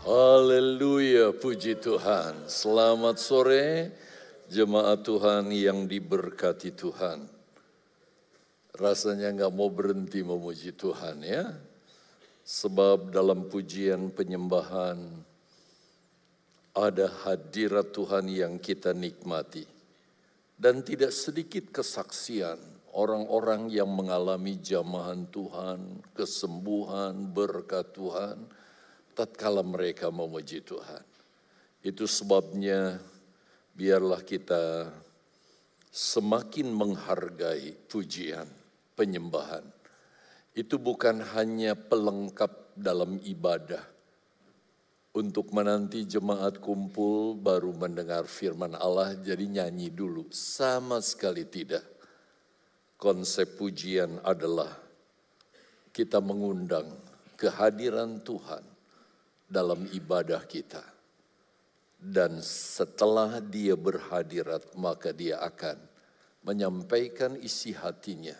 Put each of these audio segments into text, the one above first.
Haleluya, puji Tuhan. Selamat sore, jemaat Tuhan yang diberkati Tuhan. Rasanya nggak mau berhenti memuji Tuhan ya. Sebab dalam pujian penyembahan ada hadirat Tuhan yang kita nikmati. Dan tidak sedikit kesaksian orang-orang yang mengalami jamahan Tuhan, kesembuhan, berkat Tuhan, tatkala mereka memuji Tuhan. Itu sebabnya biarlah kita semakin menghargai pujian, penyembahan. Itu bukan hanya pelengkap dalam ibadah. Untuk menanti jemaat kumpul baru mendengar firman Allah jadi nyanyi dulu. Sama sekali tidak. Konsep pujian adalah kita mengundang kehadiran Tuhan dalam ibadah kita. Dan setelah dia berhadirat, maka dia akan menyampaikan isi hatinya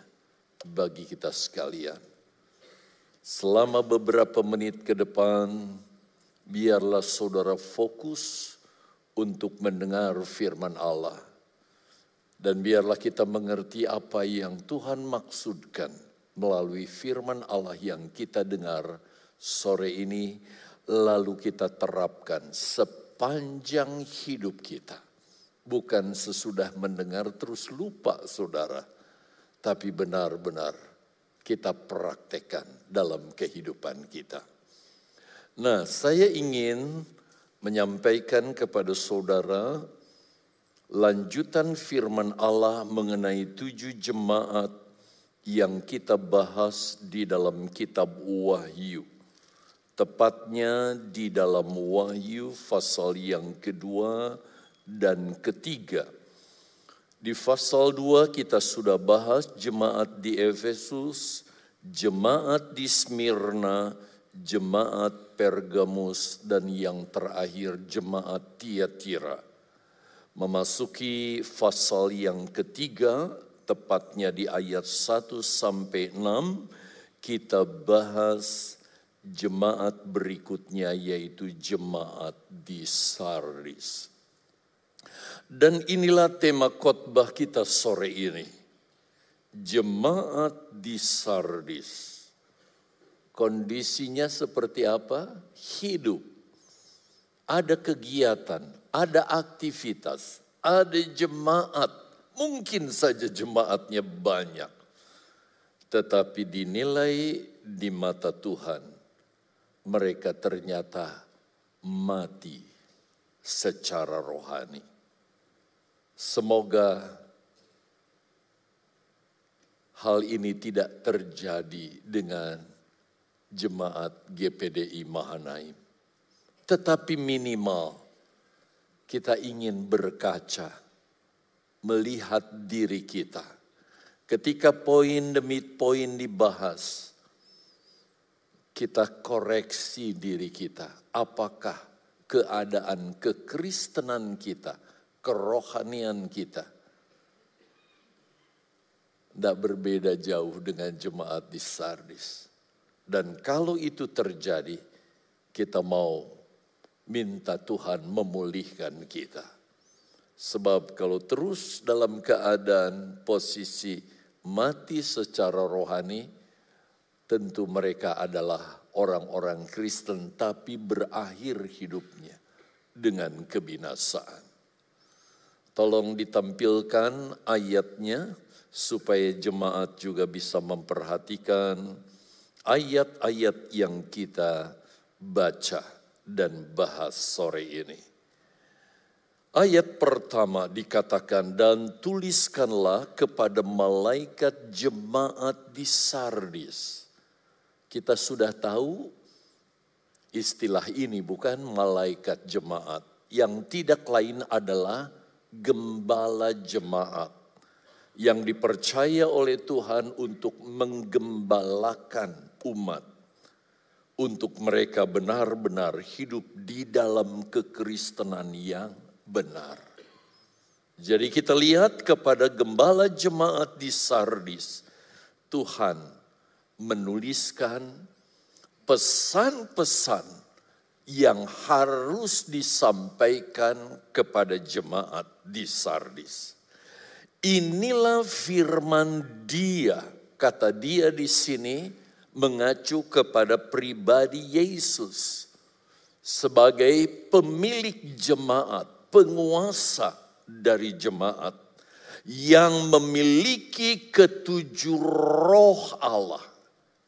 bagi kita sekalian. Selama beberapa menit ke depan, biarlah saudara fokus untuk mendengar firman Allah. Dan biarlah kita mengerti apa yang Tuhan maksudkan melalui firman Allah yang kita dengar sore ini lalu kita terapkan sepanjang hidup kita. Bukan sesudah mendengar terus lupa saudara, tapi benar-benar kita praktekkan dalam kehidupan kita. Nah, saya ingin menyampaikan kepada saudara lanjutan firman Allah mengenai tujuh jemaat yang kita bahas di dalam kitab Wahyu tepatnya di dalam Wahyu pasal yang kedua dan ketiga. Di pasal dua kita sudah bahas jemaat di Efesus, jemaat di Smyrna, jemaat Pergamus, dan yang terakhir jemaat Tiatira. Memasuki pasal yang ketiga, tepatnya di ayat 1 sampai 6, kita bahas jemaat berikutnya yaitu jemaat di Sardis. Dan inilah tema khotbah kita sore ini. Jemaat di Sardis. Kondisinya seperti apa? Hidup. Ada kegiatan, ada aktivitas, ada jemaat. Mungkin saja jemaatnya banyak. Tetapi dinilai di mata Tuhan mereka ternyata mati secara rohani. Semoga hal ini tidak terjadi dengan jemaat GPDI Mahanaim. Tetapi minimal kita ingin berkaca, melihat diri kita. Ketika poin demi poin dibahas, kita koreksi diri kita. Apakah keadaan kekristenan kita, kerohanian kita, tidak berbeda jauh dengan jemaat di Sardis. Dan kalau itu terjadi, kita mau minta Tuhan memulihkan kita. Sebab kalau terus dalam keadaan posisi mati secara rohani, Tentu mereka adalah orang-orang Kristen tapi berakhir hidupnya dengan kebinasaan. Tolong ditampilkan ayatnya supaya jemaat juga bisa memperhatikan ayat-ayat yang kita baca dan bahas sore ini. Ayat pertama dikatakan dan tuliskanlah kepada malaikat jemaat di Sardis kita sudah tahu istilah ini bukan malaikat jemaat. Yang tidak lain adalah gembala jemaat. Yang dipercaya oleh Tuhan untuk menggembalakan umat. Untuk mereka benar-benar hidup di dalam kekristenan yang benar. Jadi kita lihat kepada gembala jemaat di Sardis. Tuhan menuliskan pesan-pesan yang harus disampaikan kepada jemaat di Sardis. Inilah firman dia, kata dia di sini mengacu kepada pribadi Yesus sebagai pemilik jemaat, penguasa dari jemaat yang memiliki ketujuh roh Allah.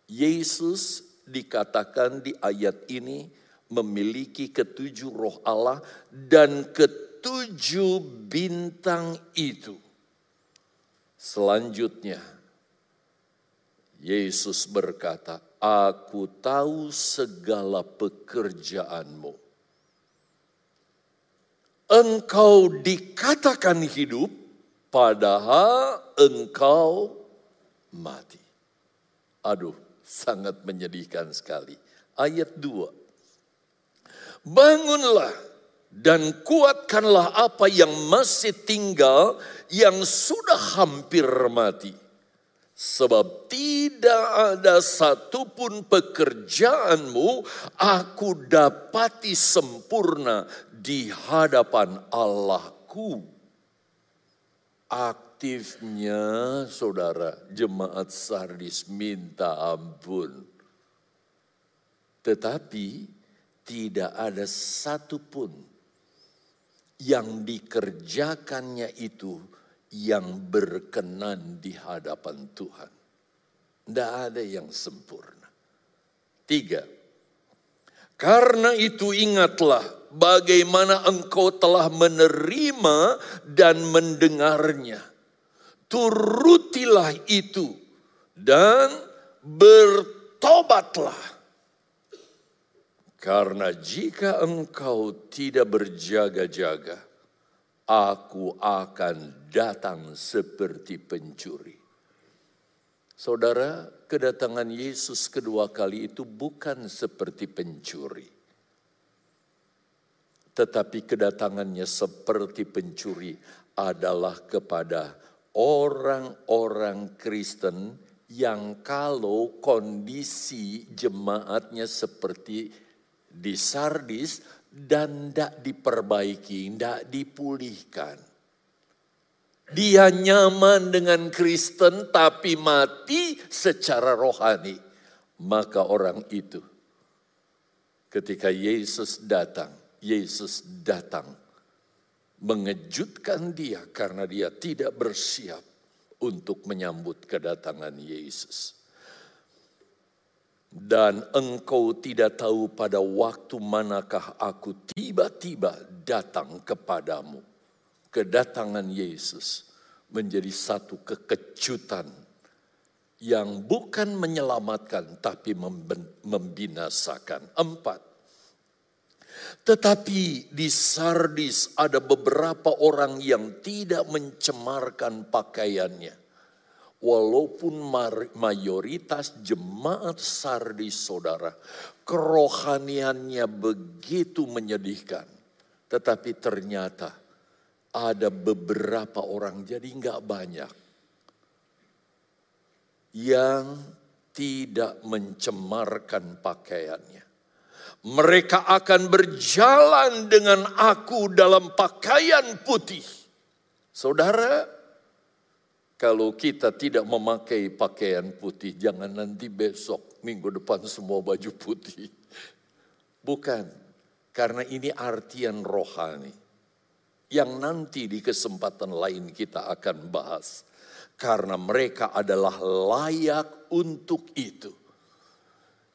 Yesus dikatakan di ayat ini memiliki ketujuh roh Allah dan ketujuh bintang itu Selanjutnya, Yesus berkata, "Aku tahu segala pekerjaanmu. Engkau dikatakan hidup, padahal engkau mati." Aduh, sangat menyedihkan sekali. Ayat 2. Bangunlah dan kuatkanlah apa yang masih tinggal yang sudah hampir mati. Sebab tidak ada satupun pekerjaanmu aku dapati sempurna di hadapan Allahku. Aktifnya saudara jemaat Sardis minta ampun. Tetapi tidak ada satupun yang dikerjakannya itu yang berkenan di hadapan Tuhan. Tidak ada yang sempurna. Tiga, karena itu ingatlah bagaimana engkau telah menerima dan mendengarnya. Turutilah itu dan bertobatlah karena jika engkau tidak berjaga-jaga, aku akan datang seperti pencuri. Saudara, kedatangan Yesus kedua kali itu bukan seperti pencuri. Tetapi kedatangannya seperti pencuri adalah kepada orang-orang Kristen yang kalau kondisi jemaatnya seperti di Sardis dan tidak diperbaiki, tidak dipulihkan. Dia nyaman dengan Kristen tapi mati secara rohani. Maka orang itu ketika Yesus datang, Yesus datang mengejutkan dia karena dia tidak bersiap untuk menyambut kedatangan Yesus dan engkau tidak tahu pada waktu manakah aku tiba-tiba datang kepadamu. Kedatangan Yesus menjadi satu kekejutan yang bukan menyelamatkan tapi membinasakan. Empat. Tetapi di Sardis ada beberapa orang yang tidak mencemarkan pakaiannya walaupun mayoritas jemaat sardis saudara, kerohaniannya begitu menyedihkan. Tetapi ternyata ada beberapa orang, jadi nggak banyak, yang tidak mencemarkan pakaiannya. Mereka akan berjalan dengan aku dalam pakaian putih. Saudara, kalau kita tidak memakai pakaian putih, jangan nanti besok, minggu depan semua baju putih. Bukan, karena ini artian rohani. Yang nanti di kesempatan lain kita akan bahas. Karena mereka adalah layak untuk itu.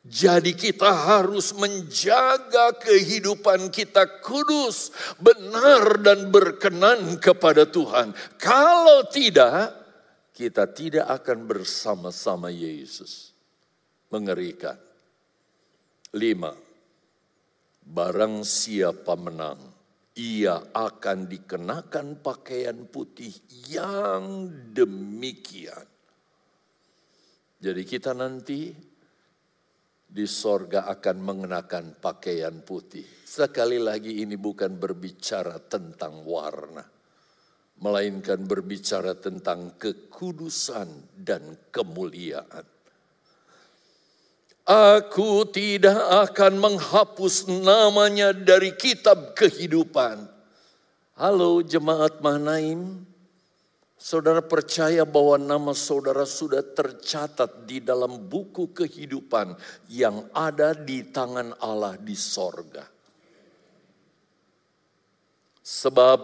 Jadi kita harus menjaga kehidupan kita kudus, benar dan berkenan kepada Tuhan. Kalau tidak, kita tidak akan bersama-sama Yesus. Mengerikan. Lima, barang siapa menang, ia akan dikenakan pakaian putih yang demikian. Jadi kita nanti di sorga akan mengenakan pakaian putih. Sekali lagi ini bukan berbicara tentang warna melainkan berbicara tentang kekudusan dan kemuliaan. Aku tidak akan menghapus namanya dari kitab kehidupan. Halo jemaat Mahnaim, saudara percaya bahwa nama saudara sudah tercatat di dalam buku kehidupan yang ada di tangan Allah di sorga. Sebab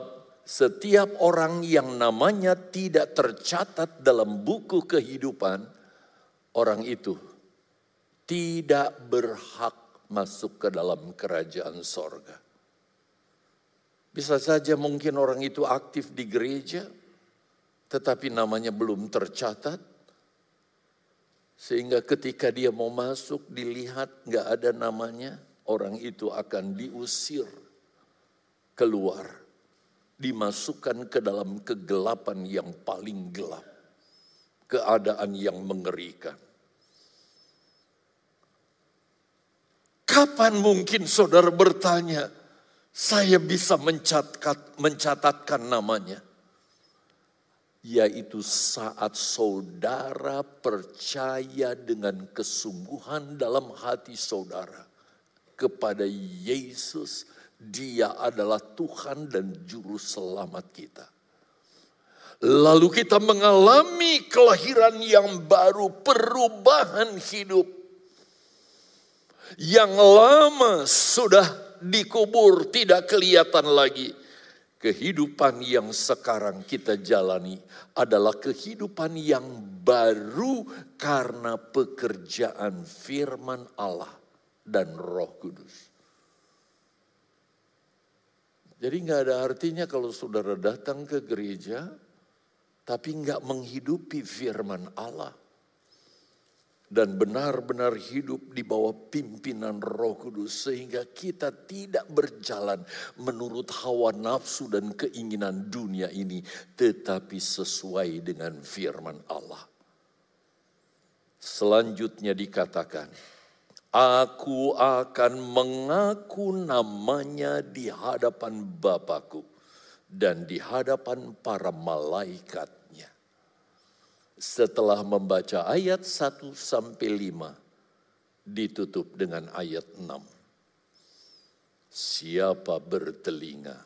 setiap orang yang namanya tidak tercatat dalam buku kehidupan, orang itu tidak berhak masuk ke dalam kerajaan sorga. Bisa saja mungkin orang itu aktif di gereja, tetapi namanya belum tercatat. Sehingga ketika dia mau masuk dilihat nggak ada namanya, orang itu akan diusir keluar. Dimasukkan ke dalam kegelapan yang paling gelap. Keadaan yang mengerikan. Kapan mungkin saudara bertanya, saya bisa mencatat, mencatatkan namanya? Yaitu saat saudara percaya dengan kesungguhan dalam hati saudara kepada Yesus, Dia adalah Tuhan dan Juru Selamat kita. Lalu kita mengalami kelahiran yang baru, perubahan hidup yang lama sudah dikubur tidak kelihatan lagi. Kehidupan yang sekarang kita jalani adalah kehidupan yang baru karena pekerjaan firman Allah dan Roh Kudus. Jadi nggak ada artinya kalau saudara datang ke gereja tapi nggak menghidupi firman Allah dan benar-benar hidup di bawah pimpinan Roh Kudus sehingga kita tidak berjalan menurut hawa nafsu dan keinginan dunia ini tetapi sesuai dengan firman Allah. Selanjutnya dikatakan, Aku akan mengaku namanya di hadapan Bapakku dan di hadapan para malaikat setelah membaca ayat 1 sampai 5 ditutup dengan ayat 6. Siapa bertelinga?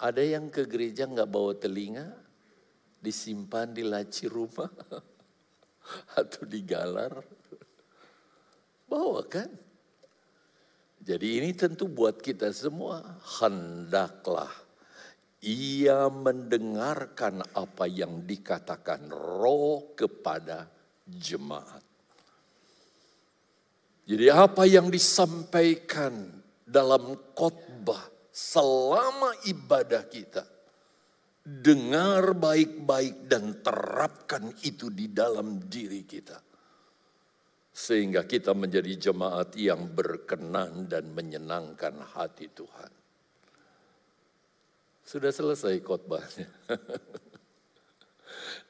Ada yang ke gereja nggak bawa telinga? Disimpan di laci rumah? Atau digalar? Bawa kan? Jadi ini tentu buat kita semua. Hendaklah ia mendengarkan apa yang dikatakan roh kepada jemaat. Jadi apa yang disampaikan dalam khotbah selama ibadah kita. Dengar baik-baik dan terapkan itu di dalam diri kita. Sehingga kita menjadi jemaat yang berkenan dan menyenangkan hati Tuhan. Sudah selesai khotbahnya.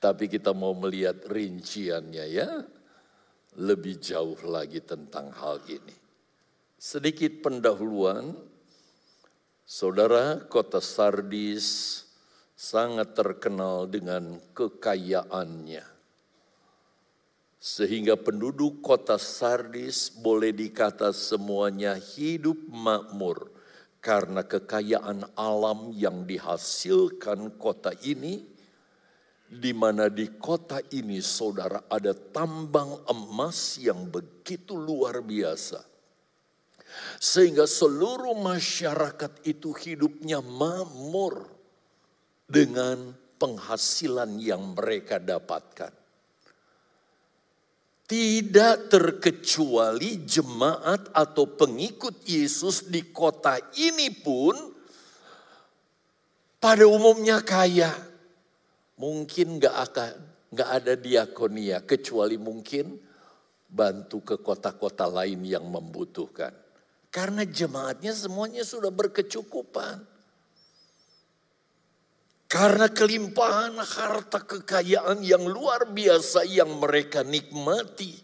Tapi kita mau melihat rinciannya ya. Lebih jauh lagi tentang hal ini. Sedikit pendahuluan. Saudara kota Sardis sangat terkenal dengan kekayaannya. Sehingga penduduk kota Sardis boleh dikata semuanya hidup makmur karena kekayaan alam yang dihasilkan kota ini, di mana di kota ini saudara ada tambang emas yang begitu luar biasa. Sehingga seluruh masyarakat itu hidupnya makmur dengan penghasilan yang mereka dapatkan. Tidak terkecuali jemaat atau pengikut Yesus di kota ini pun pada umumnya kaya. Mungkin gak akan gak ada diakonia kecuali mungkin bantu ke kota-kota lain yang membutuhkan. Karena jemaatnya semuanya sudah berkecukupan. Karena kelimpahan harta kekayaan yang luar biasa yang mereka nikmati.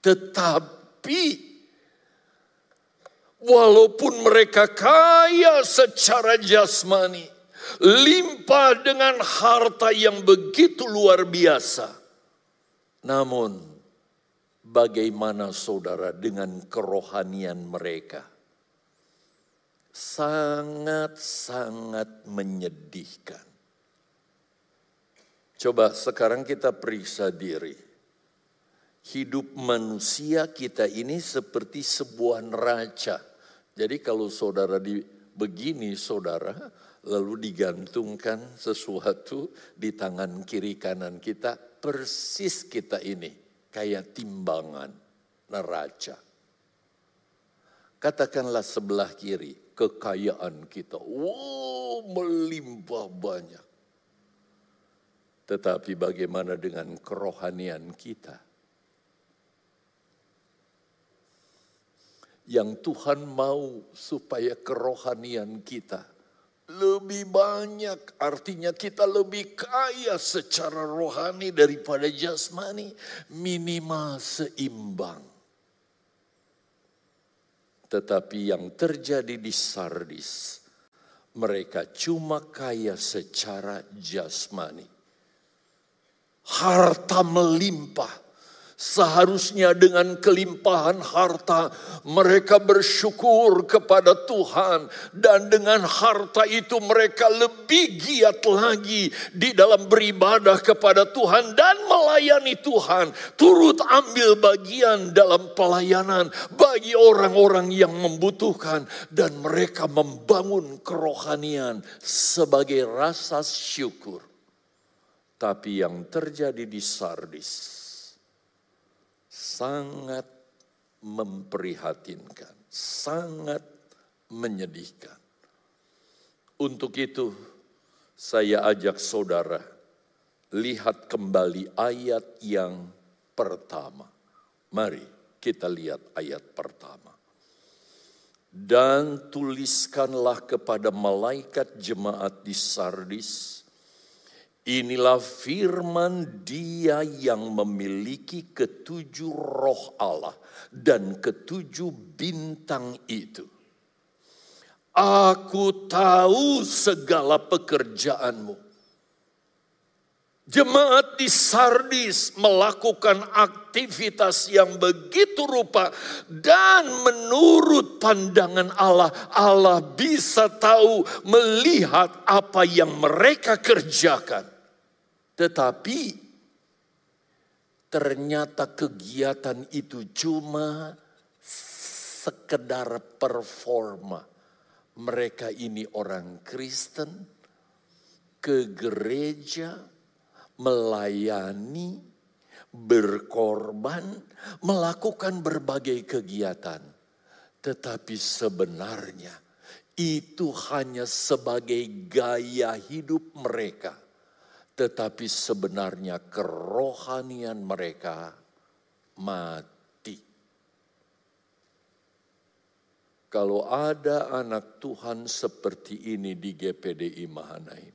Tetapi walaupun mereka kaya secara jasmani, limpah dengan harta yang begitu luar biasa. Namun bagaimana saudara dengan kerohanian mereka? Sangat-sangat menyedihkan. Coba sekarang kita periksa diri. Hidup manusia kita ini seperti sebuah neraca. Jadi kalau saudara di begini saudara, lalu digantungkan sesuatu di tangan kiri kanan kita, persis kita ini kayak timbangan neraca. Katakanlah sebelah kiri, kekayaan kita, wow melimpah banyak. Tetapi bagaimana dengan kerohanian kita? Yang Tuhan mau supaya kerohanian kita lebih banyak, artinya kita lebih kaya secara rohani daripada jasmani, minimal seimbang. Tetapi yang terjadi di Sardis, mereka cuma kaya secara jasmani. Harta melimpah, Seharusnya dengan kelimpahan harta mereka bersyukur kepada Tuhan dan dengan harta itu mereka lebih giat lagi di dalam beribadah kepada Tuhan dan melayani Tuhan. Turut ambil bagian dalam pelayanan bagi orang-orang yang membutuhkan dan mereka membangun kerohanian sebagai rasa syukur. Tapi yang terjadi di Sardis sangat memprihatinkan, sangat menyedihkan. Untuk itu, saya ajak saudara lihat kembali ayat yang pertama. Mari kita lihat ayat pertama. Dan tuliskanlah kepada malaikat jemaat di Sardis, Inilah firman dia yang memiliki ketujuh roh Allah dan ketujuh bintang itu. Aku tahu segala pekerjaanmu Jemaat di Sardis melakukan aktivitas yang begitu rupa dan menurut pandangan Allah, Allah bisa tahu melihat apa yang mereka kerjakan. Tetapi ternyata kegiatan itu cuma sekedar performa. Mereka ini orang Kristen ke gereja, melayani, berkorban, melakukan berbagai kegiatan. Tetapi sebenarnya itu hanya sebagai gaya hidup mereka. Tetapi sebenarnya kerohanian mereka mati. Kalau ada anak Tuhan seperti ini di GPDI Mahanaim,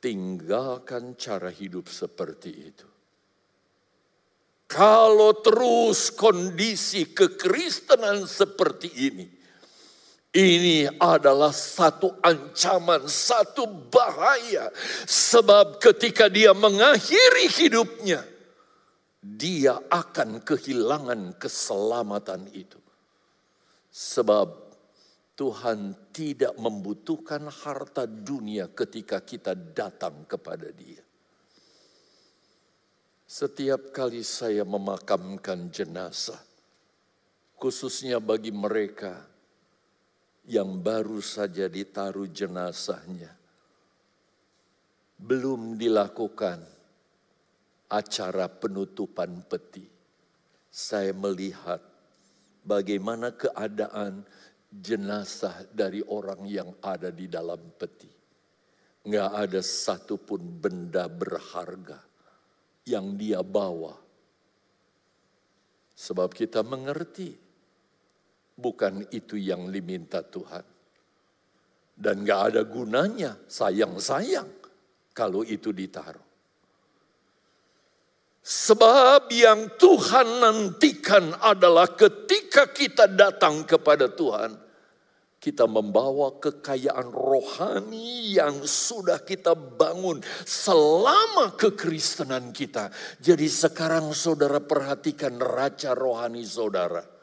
tinggalkan cara hidup seperti itu. Kalau terus kondisi kekristenan seperti ini, ini adalah satu ancaman, satu bahaya. Sebab ketika dia mengakhiri hidupnya, dia akan kehilangan keselamatan itu. Sebab Tuhan tidak membutuhkan harta dunia ketika kita datang kepada Dia. Setiap kali saya memakamkan jenazah, khususnya bagi mereka yang baru saja ditaruh jenazahnya, belum dilakukan acara penutupan peti. Saya melihat bagaimana keadaan jenazah dari orang yang ada di dalam peti. Nggak ada satupun benda berharga yang dia bawa. Sebab kita mengerti, bukan itu yang diminta Tuhan. Dan nggak ada gunanya, sayang-sayang kalau itu ditaruh. Sebab yang Tuhan nantikan adalah ketika kita datang kepada Tuhan, kita membawa kekayaan rohani yang sudah kita bangun selama kekristenan kita. Jadi sekarang saudara perhatikan neraca rohani saudara.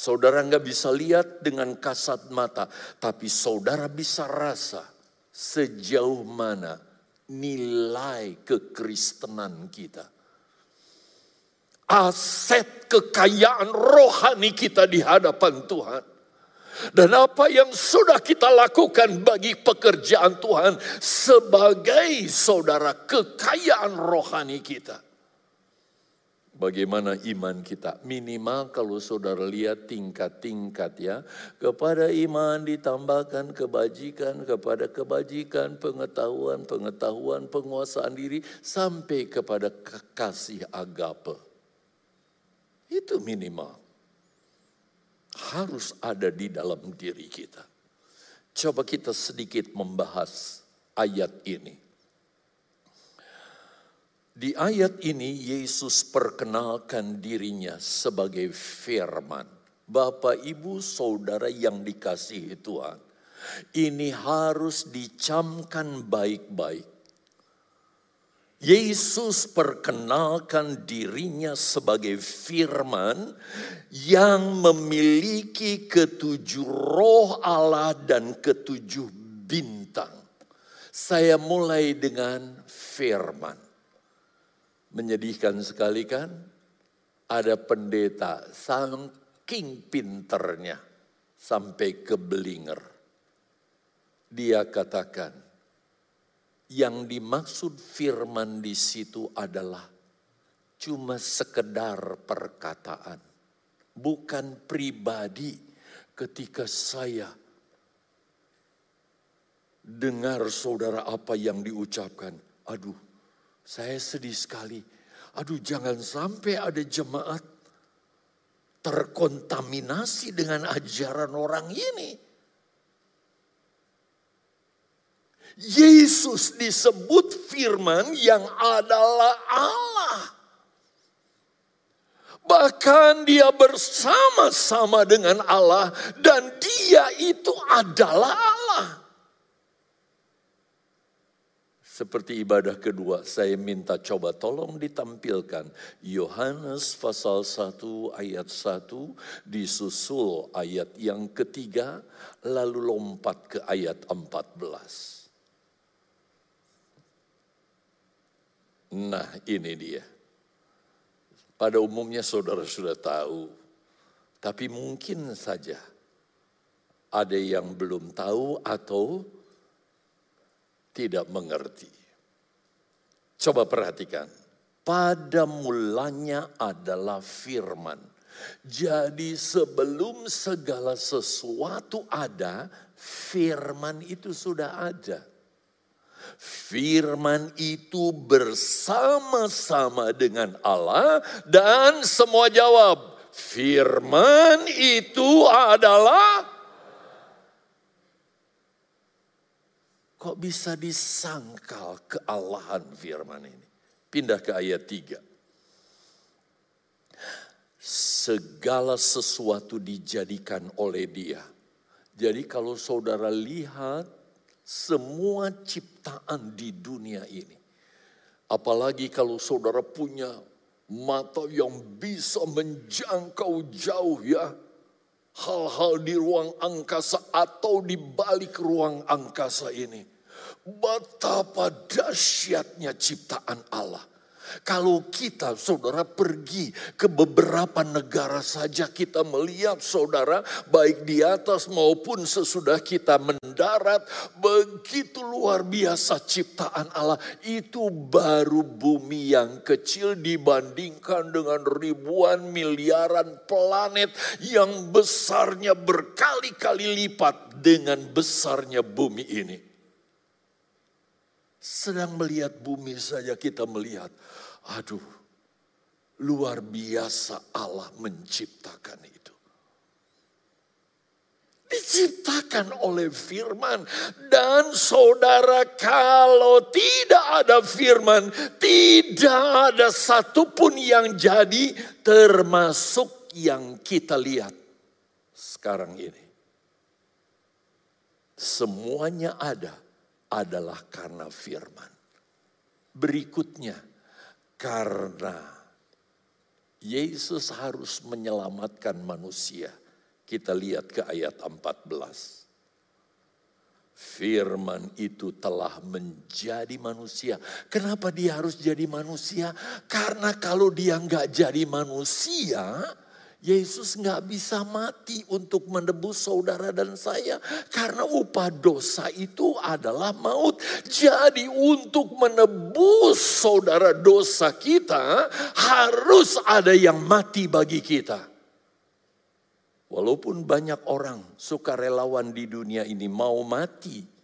Saudara nggak bisa lihat dengan kasat mata, tapi saudara bisa rasa sejauh mana nilai kekristenan kita. Aset kekayaan rohani kita di hadapan Tuhan dan apa yang sudah kita lakukan bagi pekerjaan Tuhan sebagai saudara kekayaan rohani kita. Bagaimana iman kita? Minimal kalau saudara lihat tingkat-tingkat ya. Kepada iman ditambahkan kebajikan, kepada kebajikan pengetahuan, pengetahuan penguasaan diri. Sampai kepada kekasih agape. Itu minimal harus ada di dalam diri kita. Coba kita sedikit membahas ayat ini. Di ayat ini Yesus perkenalkan dirinya sebagai firman. Bapak, ibu, saudara yang dikasihi Tuhan. Ini harus dicamkan baik-baik Yesus perkenalkan dirinya sebagai firman yang memiliki ketujuh roh Allah dan ketujuh bintang. Saya mulai dengan firman. Menyedihkan sekali kan? Ada pendeta saking pinternya sampai ke belinger. Dia katakan, yang dimaksud firman di situ adalah cuma sekedar perkataan, bukan pribadi. Ketika saya dengar saudara apa yang diucapkan, aduh, saya sedih sekali. Aduh, jangan sampai ada jemaat terkontaminasi dengan ajaran orang ini. Yesus disebut firman yang adalah Allah. Bahkan dia bersama-sama dengan Allah dan dia itu adalah Allah. Seperti ibadah kedua, saya minta coba tolong ditampilkan. Yohanes pasal 1 ayat 1 disusul ayat yang ketiga, lalu lompat ke ayat 14. Nah ini dia. Pada umumnya saudara sudah tahu. Tapi mungkin saja ada yang belum tahu atau tidak mengerti. Coba perhatikan. Pada mulanya adalah firman. Jadi sebelum segala sesuatu ada, firman itu sudah ada. Firman itu bersama-sama dengan Allah dan semua jawab, firman itu adalah Kok bisa disangkal kealahan firman ini? Pindah ke ayat 3. Segala sesuatu dijadikan oleh dia. Jadi kalau saudara lihat semua ciptaan di dunia ini. Apalagi kalau saudara punya mata yang bisa menjangkau jauh ya. Hal-hal di ruang angkasa atau di balik ruang angkasa ini. Betapa dahsyatnya ciptaan Allah. Kalau kita saudara pergi ke beberapa negara saja kita melihat saudara baik di atas maupun sesudah kita mendarat begitu luar biasa ciptaan Allah. Itu baru bumi yang kecil dibandingkan dengan ribuan miliaran planet yang besarnya berkali-kali lipat dengan besarnya bumi ini sedang melihat bumi saja kita melihat Aduh, luar biasa Allah menciptakan itu. Diciptakan oleh firman. Dan saudara kalau tidak ada firman, tidak ada satupun yang jadi termasuk yang kita lihat sekarang ini. semuanya ada adalah karena firman. Berikutnya, karena Yesus harus menyelamatkan manusia. Kita lihat ke ayat 14. Firman itu telah menjadi manusia. Kenapa dia harus jadi manusia? Karena kalau dia nggak jadi manusia, Yesus nggak bisa mati untuk menebus saudara dan saya karena upah dosa itu adalah maut. Jadi untuk menebus saudara dosa kita harus ada yang mati bagi kita. Walaupun banyak orang sukarelawan di dunia ini mau mati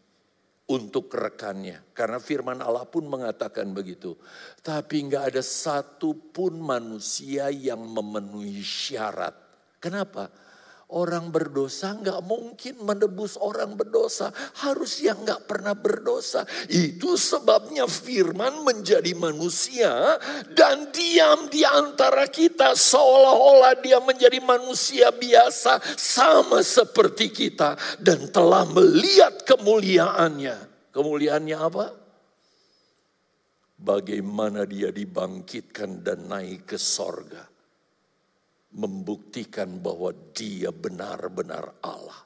untuk rekannya. Karena firman Allah pun mengatakan begitu. Tapi nggak ada satupun manusia yang memenuhi syarat. Kenapa? Orang berdosa nggak mungkin menebus orang berdosa. Harus yang nggak pernah berdosa. Itu sebabnya firman menjadi manusia dan diam di antara kita. Seolah-olah dia menjadi manusia biasa sama seperti kita. Dan telah melihat kemuliaannya. Kemuliaannya apa? Bagaimana dia dibangkitkan dan naik ke sorga membuktikan bahwa dia benar-benar Allah.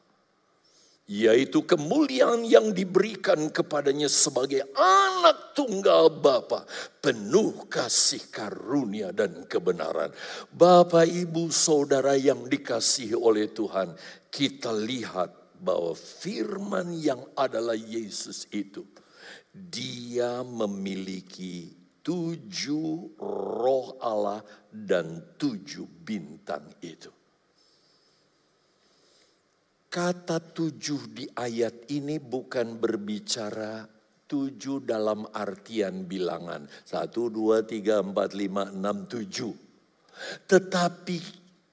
Yaitu kemuliaan yang diberikan kepadanya sebagai anak tunggal Bapa, penuh kasih karunia dan kebenaran. Bapak, ibu, saudara yang dikasihi oleh Tuhan, kita lihat bahwa firman yang adalah Yesus itu, dia memiliki tujuh roh Allah dan tujuh bintang itu. Kata tujuh di ayat ini bukan berbicara tujuh dalam artian bilangan. Satu, dua, tiga, empat, lima, enam, tujuh. Tetapi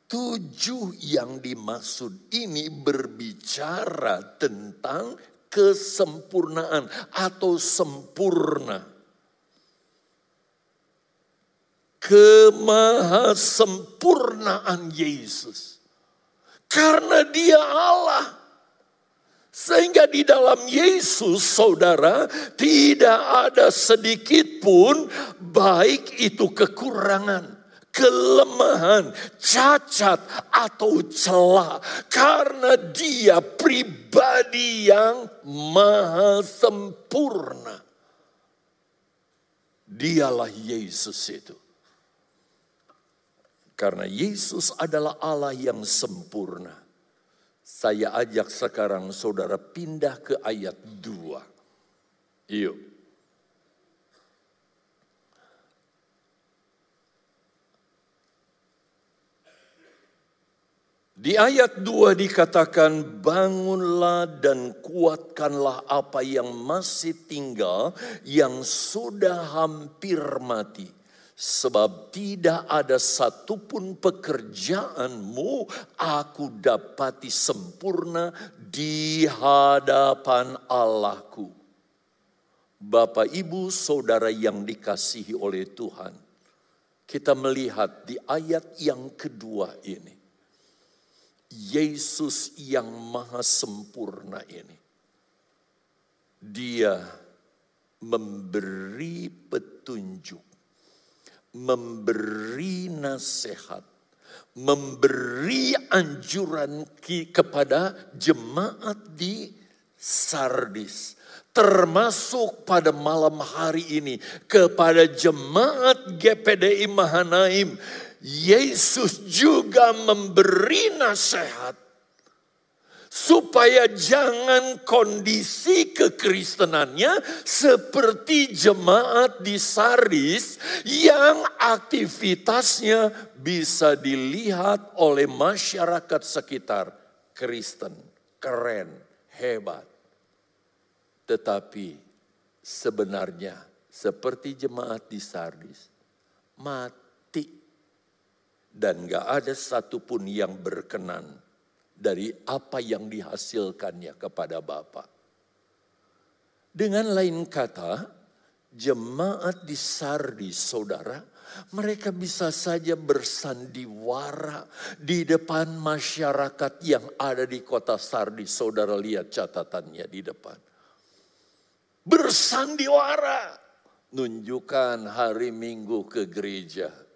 tujuh yang dimaksud ini berbicara tentang kesempurnaan atau sempurna kemahasempurnaan Yesus. Karena dia Allah. Sehingga di dalam Yesus saudara tidak ada sedikit pun baik itu kekurangan kelemahan, cacat atau celah karena dia pribadi yang maha sempurna. Dialah Yesus itu. Karena Yesus adalah Allah yang sempurna. Saya ajak sekarang saudara pindah ke ayat 2. Yuk. Di ayat 2 dikatakan bangunlah dan kuatkanlah apa yang masih tinggal yang sudah hampir mati Sebab tidak ada satupun pekerjaanmu aku dapati sempurna di hadapan Allahku. Bapak, ibu, saudara yang dikasihi oleh Tuhan. Kita melihat di ayat yang kedua ini. Yesus yang maha sempurna ini. Dia memberi petunjuk memberi nasihat, memberi anjuran kepada jemaat di Sardis. Termasuk pada malam hari ini kepada jemaat GPDI Mahanaim. Yesus juga memberi nasihat supaya jangan kondisi kekristenannya seperti jemaat di Sardis yang aktivitasnya bisa dilihat oleh masyarakat sekitar Kristen, keren, hebat. Tetapi sebenarnya seperti jemaat di Sardis, mati. Dan gak ada satupun yang berkenan dari apa yang dihasilkannya kepada Bapa. Dengan lain kata, jemaat di Sardis saudara Mereka bisa saja bersandiwara di depan masyarakat yang ada di kota Sardis. Saudara lihat catatannya di depan. Bersandiwara. Nunjukkan hari Minggu ke gereja.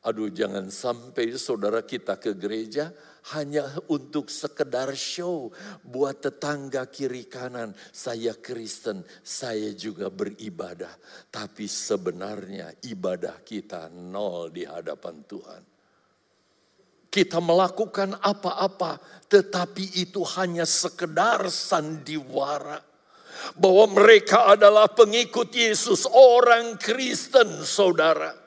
Aduh jangan sampai saudara kita ke gereja hanya untuk sekedar show buat tetangga kiri kanan. Saya Kristen, saya juga beribadah. Tapi sebenarnya ibadah kita nol di hadapan Tuhan. Kita melakukan apa-apa, tetapi itu hanya sekedar sandiwara. Bahwa mereka adalah pengikut Yesus, orang Kristen, saudara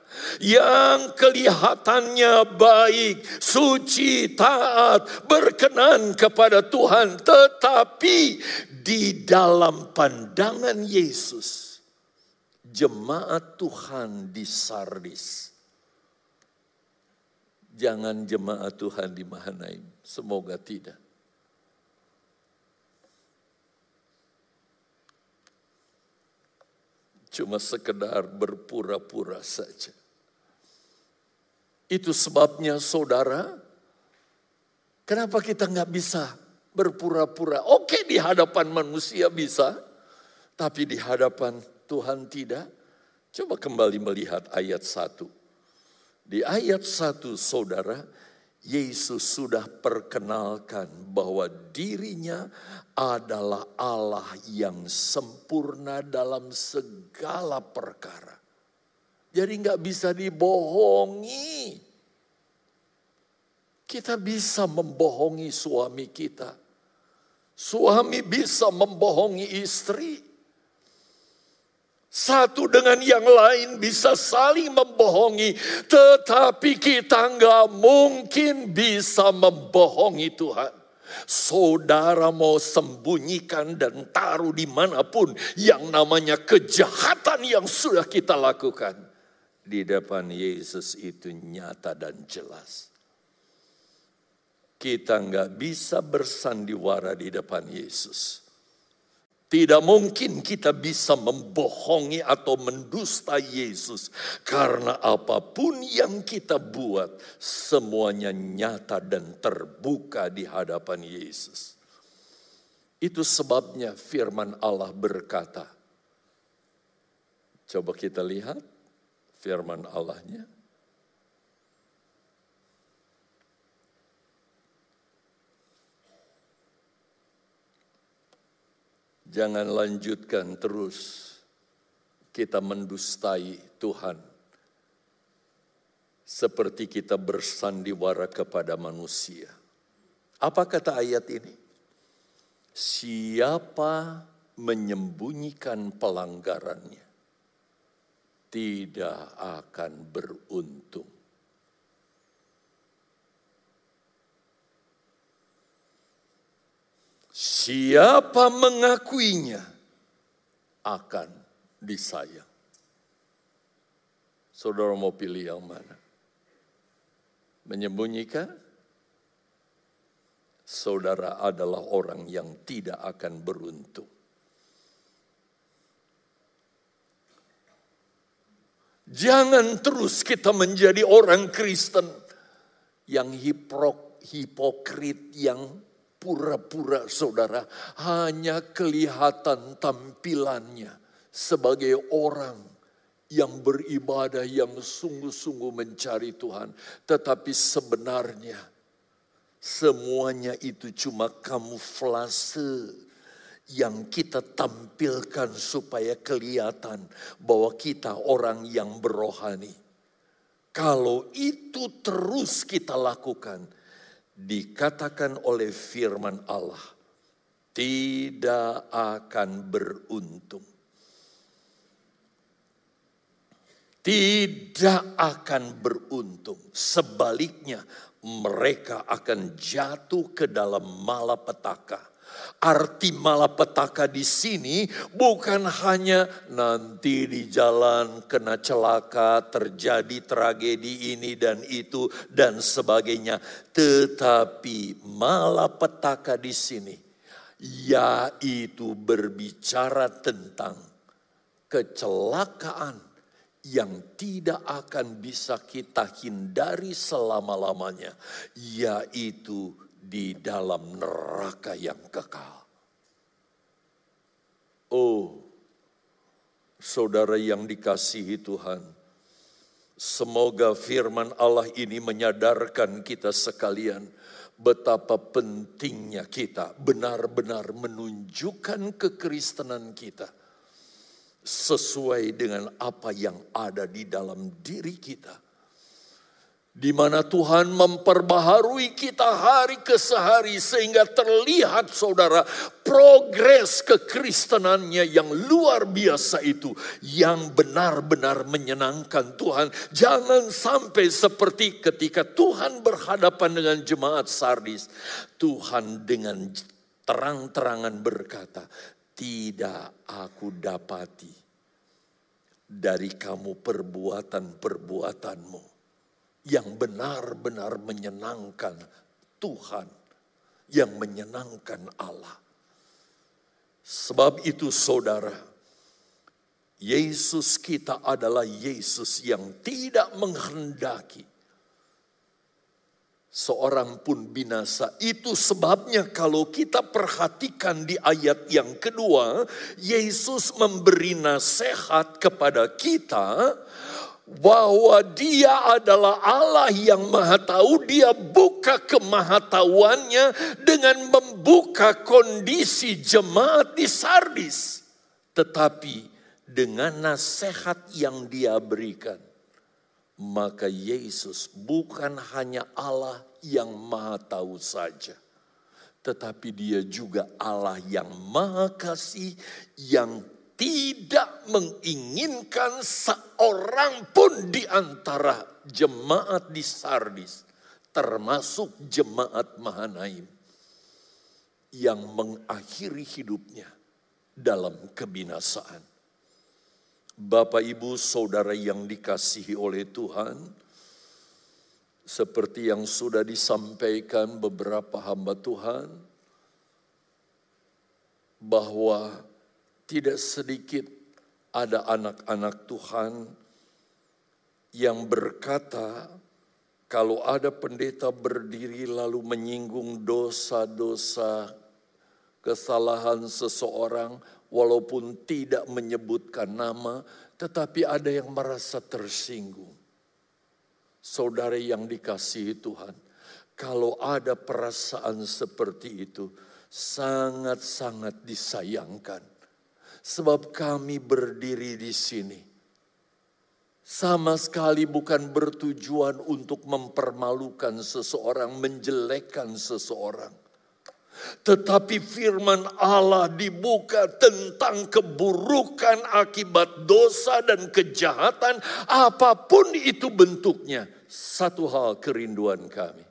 yang kelihatannya baik, suci, taat, berkenan kepada Tuhan, tetapi di dalam pandangan Yesus, jemaat Tuhan di Sardis. Jangan jemaat Tuhan di Mahanaim, semoga tidak. Cuma sekedar berpura-pura saja. Itu sebabnya saudara, kenapa kita nggak bisa berpura-pura? Oke di hadapan manusia bisa, tapi di hadapan Tuhan tidak. Coba kembali melihat ayat 1. Di ayat 1 saudara, Yesus sudah perkenalkan bahwa dirinya adalah Allah yang sempurna dalam segala perkara. Jadi nggak bisa dibohongi. Kita bisa membohongi suami kita. Suami bisa membohongi istri. Satu dengan yang lain bisa saling membohongi. Tetapi kita nggak mungkin bisa membohongi Tuhan. Saudara mau sembunyikan dan taruh di mana pun yang namanya kejahatan yang sudah kita lakukan di depan Yesus itu nyata dan jelas. Kita nggak bisa bersandiwara di depan Yesus. Tidak mungkin kita bisa membohongi atau mendusta Yesus. Karena apa pun yang kita buat, semuanya nyata dan terbuka di hadapan Yesus. Itu sebabnya firman Allah berkata, coba kita lihat firman Allahnya. Jangan lanjutkan terus kita mendustai Tuhan. Seperti kita bersandiwara kepada manusia. Apa kata ayat ini? Siapa menyembunyikan pelanggarannya tidak akan beruntung. Siapa mengakuinya akan disayang. Saudara mau pilih yang mana? Menyembunyikan? Saudara adalah orang yang tidak akan beruntung. Jangan terus kita menjadi orang Kristen yang hiprok, hipokrit, yang pura-pura saudara. Hanya kelihatan tampilannya sebagai orang yang beribadah, yang sungguh-sungguh mencari Tuhan. Tetapi sebenarnya semuanya itu cuma kamuflase yang kita tampilkan supaya kelihatan bahwa kita orang yang berohani. Kalau itu terus kita lakukan, dikatakan oleh firman Allah, tidak akan beruntung. Tidak akan beruntung. Sebaliknya, mereka akan jatuh ke dalam malapetaka Arti malapetaka di sini bukan hanya nanti di jalan kena celaka, terjadi tragedi ini dan itu dan sebagainya. Tetapi malapetaka di sini yaitu berbicara tentang kecelakaan yang tidak akan bisa kita hindari selama-lamanya, yaitu di dalam neraka yang kekal. Oh, saudara yang dikasihi Tuhan, semoga firman Allah ini menyadarkan kita sekalian betapa pentingnya kita benar-benar menunjukkan kekristenan kita sesuai dengan apa yang ada di dalam diri kita. Di mana Tuhan memperbaharui kita hari ke sehari sehingga terlihat saudara progres kekristenannya yang luar biasa itu yang benar-benar menyenangkan Tuhan. Jangan sampai seperti ketika Tuhan berhadapan dengan jemaat Sardis, Tuhan dengan terang-terangan berkata, tidak aku dapati dari kamu perbuatan-perbuatanmu yang benar-benar menyenangkan Tuhan, yang menyenangkan Allah. Sebab itu saudara, Yesus kita adalah Yesus yang tidak menghendaki seorang pun binasa. Itu sebabnya kalau kita perhatikan di ayat yang kedua, Yesus memberi nasihat kepada kita bahwa dia adalah Allah yang maha tahu, dia buka kemahatauannya dengan membuka kondisi jemaat di Sardis. Tetapi dengan nasihat yang dia berikan, maka Yesus bukan hanya Allah yang maha tahu saja. Tetapi dia juga Allah yang maha kasih yang tidak menginginkan seorang pun di antara jemaat di Sardis. Termasuk jemaat Mahanaim. Yang mengakhiri hidupnya dalam kebinasaan Bapak, Ibu, Saudara yang dikasihi oleh Tuhan, seperti yang sudah disampaikan beberapa hamba Tuhan, bahwa tidak sedikit ada anak-anak Tuhan yang berkata, kalau ada pendeta berdiri lalu menyinggung dosa-dosa kesalahan seseorang, walaupun tidak menyebutkan nama, tetapi ada yang merasa tersinggung. Saudara yang dikasihi Tuhan, kalau ada perasaan seperti itu, sangat-sangat disayangkan. Sebab kami berdiri di sini. Sama sekali bukan bertujuan untuk mempermalukan seseorang, menjelekkan seseorang tetapi firman Allah dibuka tentang keburukan akibat dosa dan kejahatan apa pun itu bentuknya. Satu hal kerinduan kami.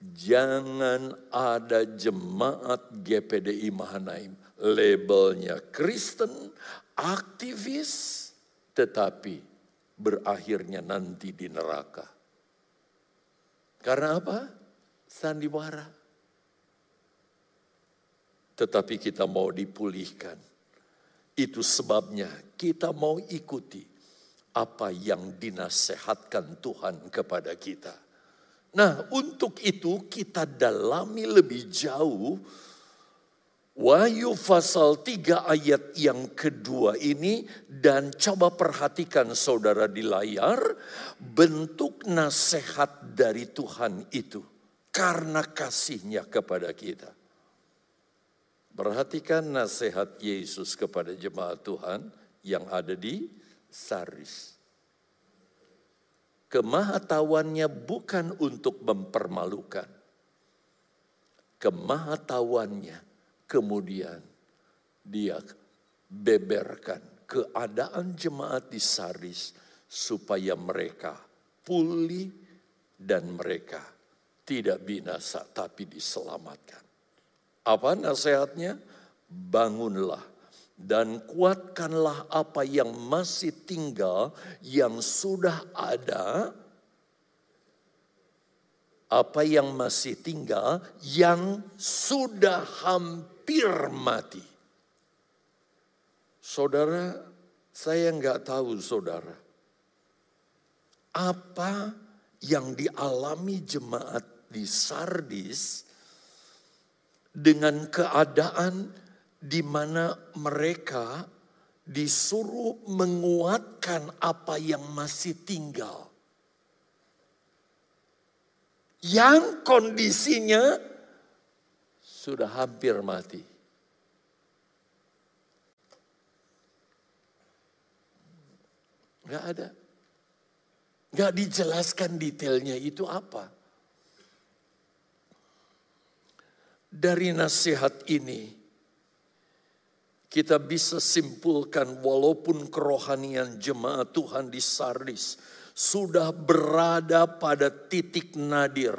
Jangan ada jemaat GPDI Mahanaim labelnya Kristen, aktivis, tetapi berakhirnya nanti di neraka. Karena apa? Sandiwara tetapi kita mau dipulihkan. Itu sebabnya kita mau ikuti apa yang dinasehatkan Tuhan kepada kita. Nah, untuk itu kita dalami lebih jauh Wahyu pasal 3 ayat yang kedua ini dan coba perhatikan saudara di layar bentuk nasihat dari Tuhan itu karena kasihnya kepada kita. Perhatikan nasihat Yesus kepada jemaat Tuhan yang ada di Saris. Kemahatawannya bukan untuk mempermalukan. Kemahatawannya kemudian dia beberkan keadaan jemaat di Saris supaya mereka pulih dan mereka tidak binasa tapi diselamatkan. Apa nasihatnya? Bangunlah dan kuatkanlah apa yang masih tinggal, yang sudah ada, apa yang masih tinggal, yang sudah hampir mati. Saudara, Saya nggak tahu saudara. Apa yang dialami jemaat di Sardis dengan keadaan di mana mereka disuruh menguatkan apa yang masih tinggal. Yang kondisinya sudah hampir mati. Gak ada. Gak dijelaskan detailnya itu apa. Dari nasihat ini, kita bisa simpulkan walaupun kerohanian jemaat Tuhan di Sardis sudah berada pada titik nadir.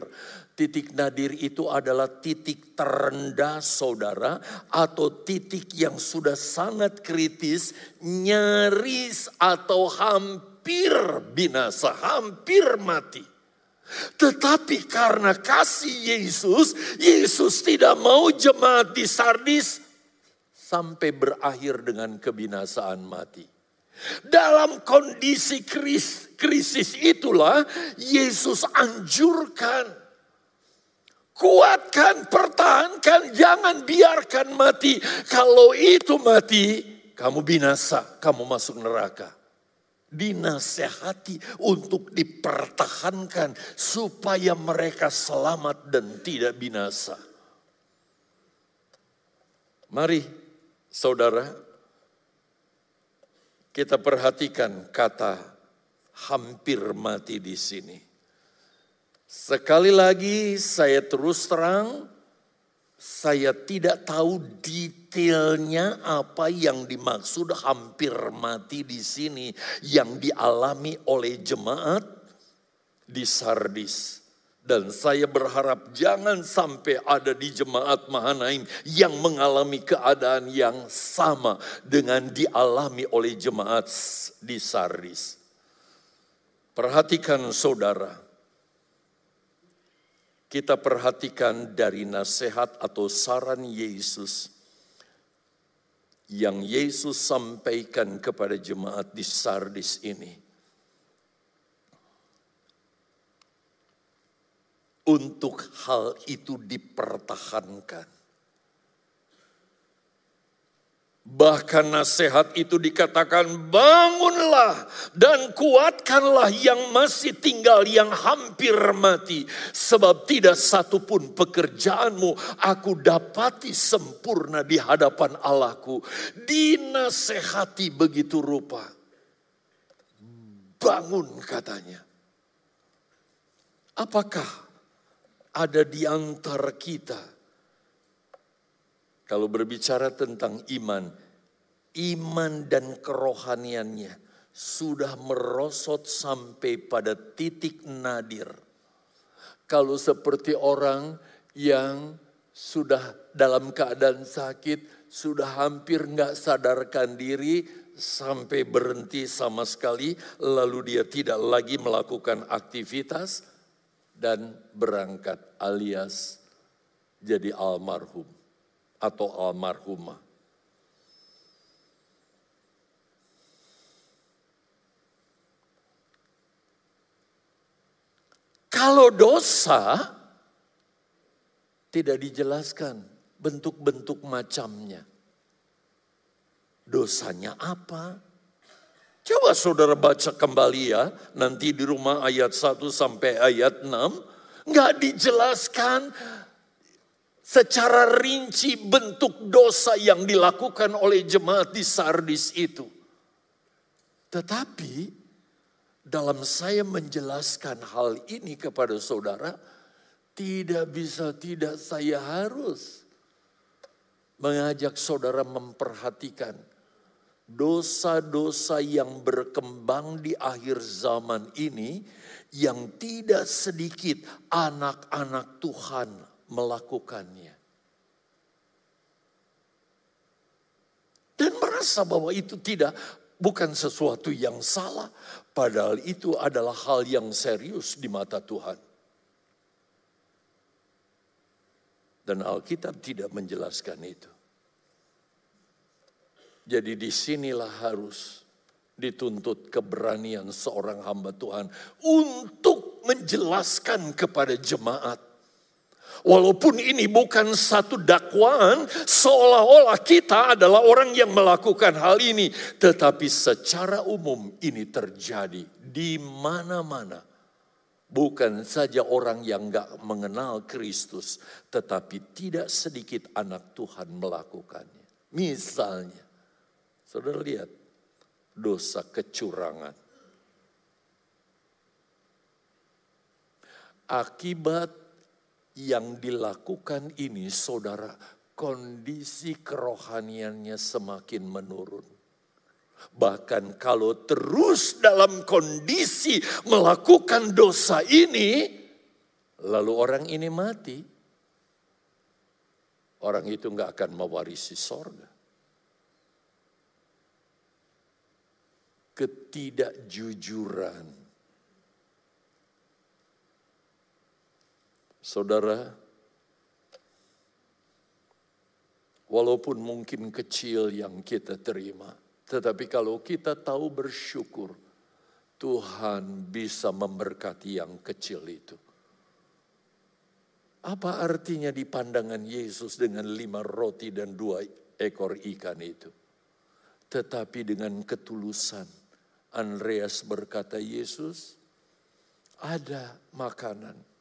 Titik nadir itu adalah titik terendah saudara atau titik yang sudah sangat kritis, nyaris atau hampir binasa, hampir mati. Tetapi karena kasih Yesus, Yesus tidak mau jemaat di Sardis sampai berakhir dengan kebinasaan mati. Dalam kondisi kris, krisis itulah Yesus anjurkan, kuatkan, pertahankan, jangan biarkan mati. Kalau itu mati, kamu binasa, kamu masuk neraka. Dinasehati untuk dipertahankan supaya mereka selamat dan tidak binasa. Mari Saudara, kita perhatikan kata hampir mati di sini. Sekali lagi saya terus terang, saya tidak tahu detailnya apa yang dimaksud hampir mati di sini yang dialami oleh jemaat di Sardis. Dan saya berharap jangan sampai ada di jemaat Mahanaim yang mengalami keadaan yang sama dengan dialami oleh jemaat di Sardis. Perhatikan saudara, kita perhatikan dari nasihat atau saran Yesus yang Yesus sampaikan kepada jemaat di Sardis ini untuk hal itu dipertahankan. Bahkan nasihat itu dikatakan bangunlah dan kuatkanlah yang masih tinggal yang hampir mati. Sebab tidak satu pun pekerjaanmu aku dapati sempurna di hadapan Allahku. Dinasehati begitu rupa. Bangun katanya. Apakah ada di antara kita. Kalau berbicara tentang iman, iman dan kerohaniannya sudah merosot sampai pada titik nadir. Kalau seperti orang yang sudah dalam keadaan sakit, sudah hampir nggak sadarkan diri, sampai berhenti sama sekali, lalu dia tidak lagi melakukan aktivitas, dan berangkat alias jadi almarhum atau almarhumah. Kalau dosa tidak dijelaskan bentuk-bentuk macamnya. Dosanya apa? Coba saudara baca kembali ya, nanti di rumah ayat 1 sampai ayat 6. Nggak dijelaskan secara rinci bentuk dosa yang dilakukan oleh jemaat di Sardis itu. Tetapi dalam saya menjelaskan hal ini kepada saudara, tidak bisa tidak saya harus mengajak saudara memperhatikan dosa-dosa yang berkembang di akhir zaman ini yang tidak sedikit anak-anak Tuhan melakukannya. Dan merasa bahwa itu tidak bukan sesuatu yang salah, padahal itu adalah hal yang serius di mata Tuhan. Dan Alkitab tidak menjelaskan itu. Jadi di sinilah harus dituntut keberanian seorang hamba Tuhan untuk menjelaskan kepada jemaat. Walaupun ini bukan satu dakwaan, seolah-olah kita adalah orang yang melakukan hal ini, tetapi secara umum ini terjadi di mana-mana. Bukan saja orang yang gak mengenal Kristus, tetapi tidak sedikit anak Tuhan melakukannya. Misalnya, saudara lihat, dosa kecurangan. Akibat yang dilakukan ini saudara, kondisi kerohaniannya semakin menurun. Bahkan kalau terus dalam kondisi melakukan dosa ini, lalu orang ini mati, orang itu nggak akan mewarisi sorga. ketidakjujuran. Saudara, walaupun mungkin kecil yang kita terima, tetapi kalau kita tahu bersyukur, Tuhan bisa memberkati yang kecil itu. Apa artinya di pandangan Yesus dengan lima roti dan dua ekor ikan itu? Tetapi dengan ketulusan, Andreas berkata, Yesus, ada makanan.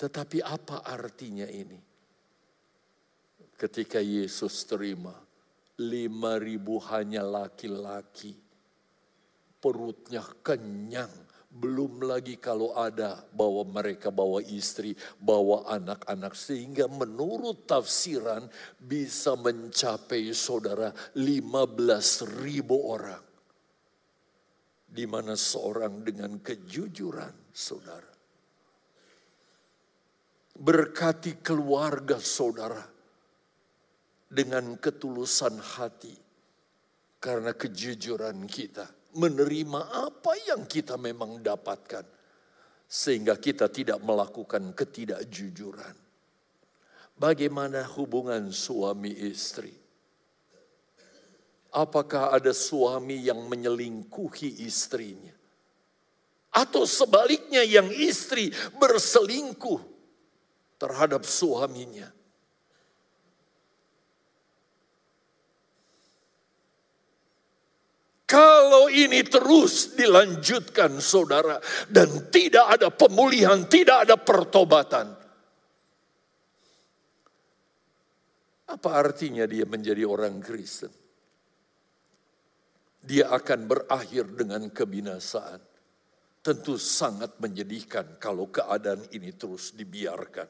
Tetapi apa artinya ini? Ketika Yesus terima, lima ribu hanya laki-laki. Perutnya kenyang. Belum lagi kalau ada bawa mereka bawa istri, bawa anak-anak. Sehingga menurut tafsiran bisa mencapai saudara lima belas ribu orang di mana seorang dengan kejujuran, saudara, berkati keluarga saudara dengan ketulusan hati karena kejujuran kita menerima apa yang kita memang dapatkan sehingga kita tidak melakukan ketidakjujuran. Bagaimana hubungan suami istri? Apakah ada suami yang menyelingkuhi istrinya? Atau sebaliknya yang istri berselingkuh terhadap suaminya? Kalau ini terus dilanjutkan saudara dan tidak ada pemulihan, tidak ada pertobatan. Apa artinya dia menjadi orang Kristen? dia akan berakhir dengan kebinasaan. Tentu sangat menyedihkan kalau keadaan ini terus dibiarkan.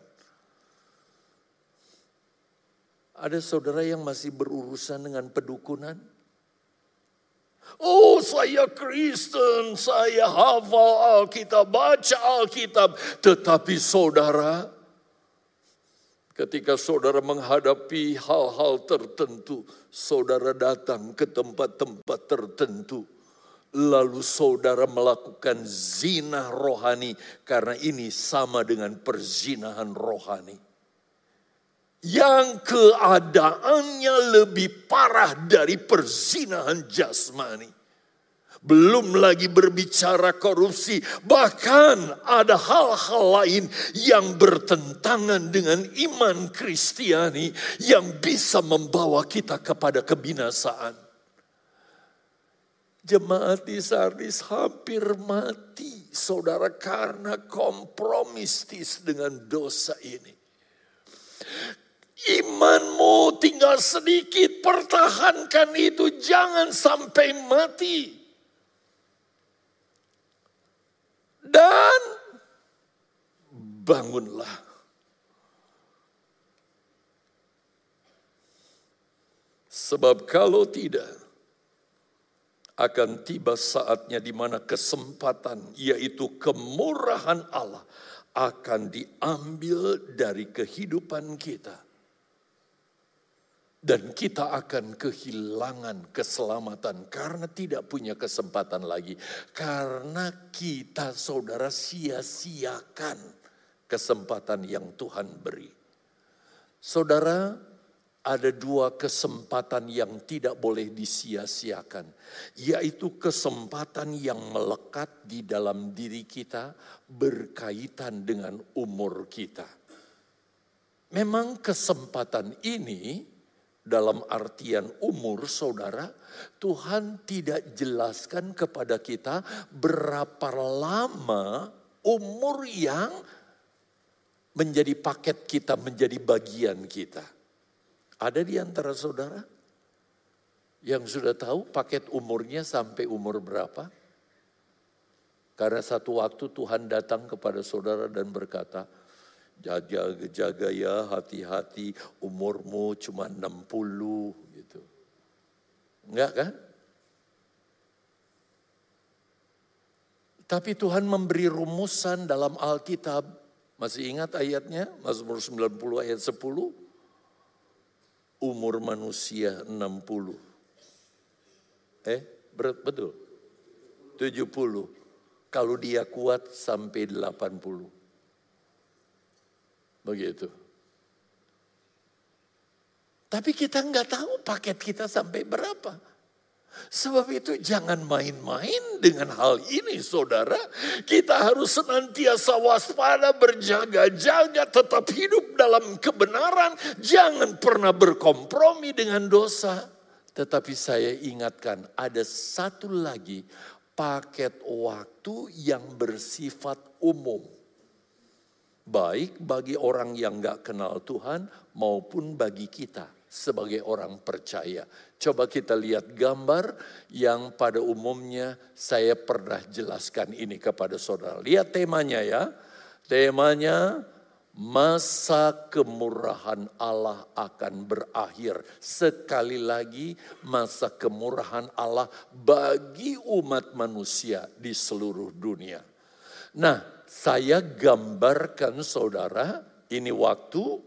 Ada saudara yang masih berurusan dengan pedukunan? Oh saya Kristen, saya hafal Alkitab, baca Alkitab. Tetapi saudara, Ketika saudara menghadapi hal-hal tertentu, saudara datang ke tempat-tempat tertentu, lalu saudara melakukan zina rohani, karena ini sama dengan perzinahan rohani. Yang keadaannya lebih parah dari perzinahan jasmani. Belum lagi berbicara korupsi, bahkan ada hal-hal lain yang bertentangan dengan iman Kristiani yang bisa membawa kita kepada kebinasaan. Jemaat di Sardis hampir mati, saudara, karena kompromistis dengan dosa ini. Imanmu tinggal sedikit, pertahankan itu, jangan sampai mati. dan bangunlah. Sebab kalau tidak, akan tiba saatnya di mana kesempatan, yaitu kemurahan Allah, akan diambil dari kehidupan kita dan kita akan kehilangan keselamatan karena tidak punya kesempatan lagi. Karena kita saudara sia-siakan kesempatan yang Tuhan beri. Saudara, ada dua kesempatan yang tidak boleh disia-siakan, yaitu kesempatan yang melekat di dalam diri kita berkaitan dengan umur kita. Memang kesempatan ini dalam artian umur saudara, Tuhan tidak jelaskan kepada kita berapa lama umur yang menjadi paket kita, menjadi bagian kita. Ada di antara saudara yang sudah tahu paket umurnya sampai umur berapa? Karena satu waktu Tuhan datang kepada saudara dan berkata, jaga, jaga ya hati-hati umurmu cuma 60 gitu. Enggak kan? Tapi Tuhan memberi rumusan dalam Alkitab. Masih ingat ayatnya? Mazmur 90 ayat 10 umur manusia 60. Eh, berat betul. 70. Kalau dia kuat sampai 80. Begitu. Tapi kita nggak tahu paket kita sampai berapa. Sebab itu jangan main-main dengan hal ini saudara. Kita harus senantiasa waspada, berjaga-jaga, tetap hidup dalam kebenaran. Jangan pernah berkompromi dengan dosa. Tetapi saya ingatkan ada satu lagi paket waktu yang bersifat umum. Baik bagi orang yang gak kenal Tuhan maupun bagi kita sebagai orang percaya. Coba kita lihat gambar yang pada umumnya saya pernah jelaskan ini kepada saudara. Lihat temanya ya. Temanya masa kemurahan Allah akan berakhir. Sekali lagi masa kemurahan Allah bagi umat manusia di seluruh dunia. Nah, saya gambarkan saudara, ini waktu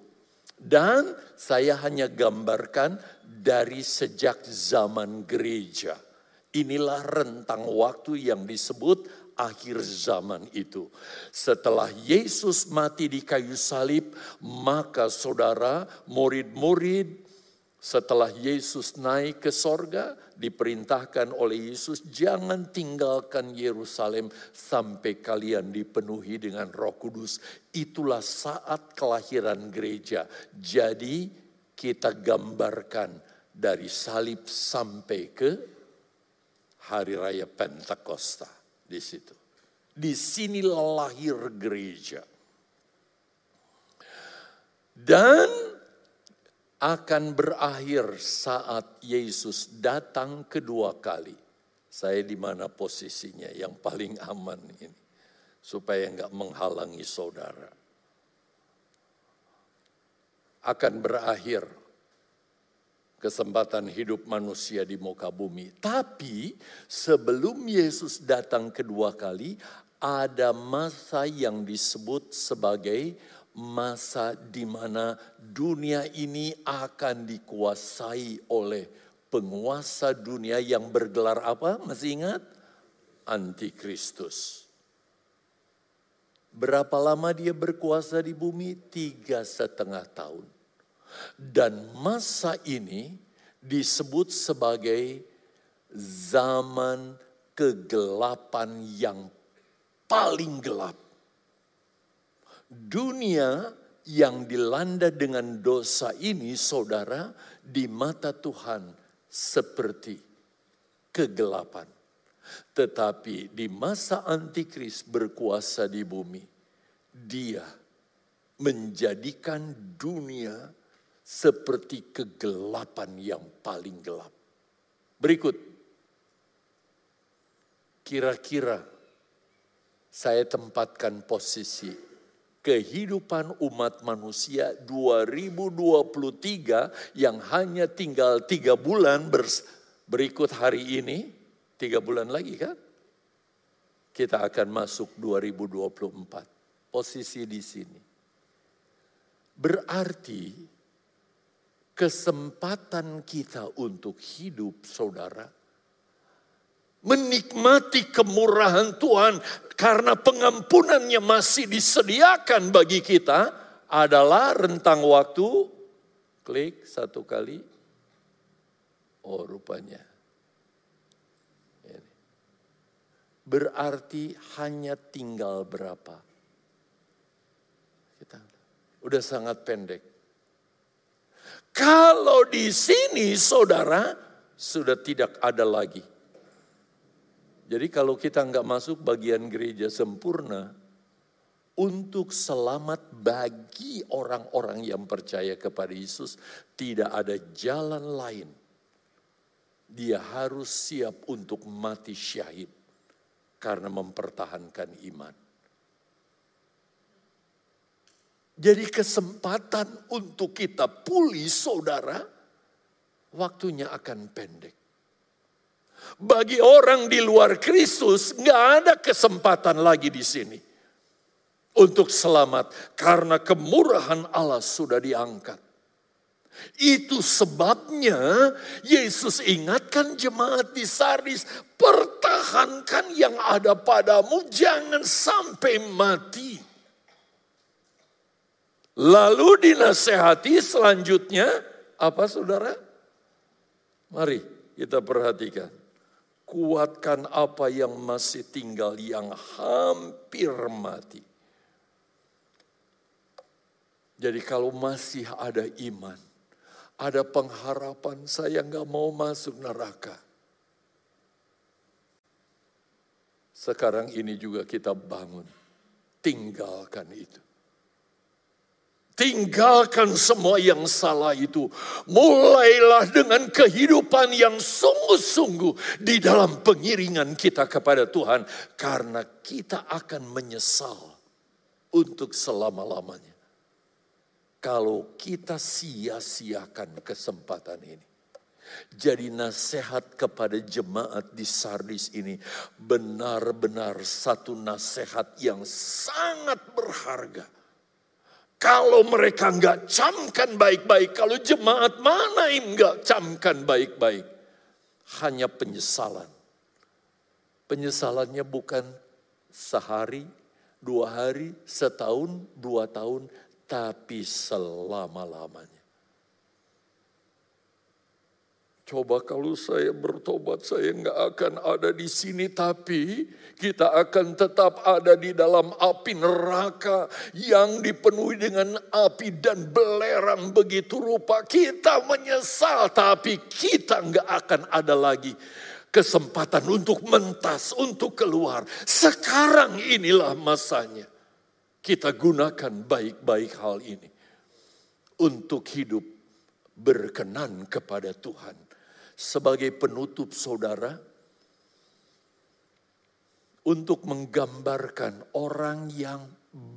dan saya hanya gambarkan dari sejak zaman gereja. Inilah rentang waktu yang disebut akhir zaman itu. Setelah Yesus mati di kayu salib, maka saudara, murid-murid setelah Yesus naik ke sorga, diperintahkan oleh Yesus, jangan tinggalkan Yerusalem sampai kalian dipenuhi dengan roh kudus. Itulah saat kelahiran gereja. Jadi kita gambarkan dari salib sampai ke hari raya Pentakosta di situ. Di sini lahir gereja. Dan akan berakhir saat Yesus datang kedua kali. Saya di mana posisinya yang paling aman ini. Supaya nggak menghalangi saudara. Akan berakhir kesempatan hidup manusia di muka bumi. Tapi sebelum Yesus datang kedua kali, ada masa yang disebut sebagai masa di mana dunia ini akan dikuasai oleh penguasa dunia yang bergelar apa? Masih ingat? Antikristus. Berapa lama dia berkuasa di bumi? Tiga setengah tahun. Dan masa ini disebut sebagai zaman kegelapan yang paling gelap dunia yang dilanda dengan dosa ini, saudara, di mata Tuhan seperti kegelapan. Tetapi di masa antikris berkuasa di bumi, dia menjadikan dunia seperti kegelapan yang paling gelap. Berikut, kira-kira saya tempatkan posisi kehidupan umat manusia 2023 yang hanya tinggal tiga bulan berikut hari ini, tiga bulan lagi kan? Kita akan masuk 2024. Posisi di sini. Berarti kesempatan kita untuk hidup saudara menikmati kemurahan Tuhan karena pengampunannya masih disediakan bagi kita adalah rentang waktu Klik satu kali. Oh rupanya. Berarti hanya tinggal berapa? Kita udah sangat pendek. Kalau di sini saudara sudah tidak ada lagi. Jadi kalau kita nggak masuk bagian gereja sempurna, untuk selamat bagi orang-orang yang percaya kepada Yesus, tidak ada jalan lain. Dia harus siap untuk mati syahid karena mempertahankan iman. Jadi kesempatan untuk kita pulih saudara, waktunya akan pendek. Bagi orang di luar Kristus, nggak ada kesempatan lagi di sini untuk selamat karena kemurahan Allah sudah diangkat. Itu sebabnya Yesus ingatkan jemaat di Sardis, pertahankan yang ada padamu, jangan sampai mati. Lalu dinasehati selanjutnya, apa saudara? Mari kita perhatikan. Kuatkan apa yang masih tinggal yang hampir mati jadi kalau masih ada iman, ada pengharapan saya nggak mau masuk neraka. Sekarang ini juga kita bangun, tinggalkan itu. Tinggalkan semua yang salah itu. Mulailah dengan kehidupan yang sungguh-sungguh di dalam pengiringan kita kepada Tuhan. Karena kita akan menyesal untuk selama-lamanya kalau kita sia-siakan kesempatan ini. Jadi nasihat kepada jemaat di Sardis ini benar-benar satu nasihat yang sangat berharga. Kalau mereka nggak camkan baik-baik, kalau jemaat mana yang nggak camkan baik-baik, hanya penyesalan. Penyesalannya bukan sehari, dua hari, setahun, dua tahun, tapi selama-lamanya. Coba kalau saya bertobat, saya nggak akan ada di sini, tapi kita akan tetap ada di dalam api neraka yang dipenuhi dengan api dan belerang begitu rupa. Kita menyesal, tapi kita nggak akan ada lagi kesempatan untuk mentas, untuk keluar. Sekarang inilah masanya. Kita gunakan baik-baik hal ini untuk hidup berkenan kepada Tuhan. Sebagai penutup saudara, untuk menggambarkan orang yang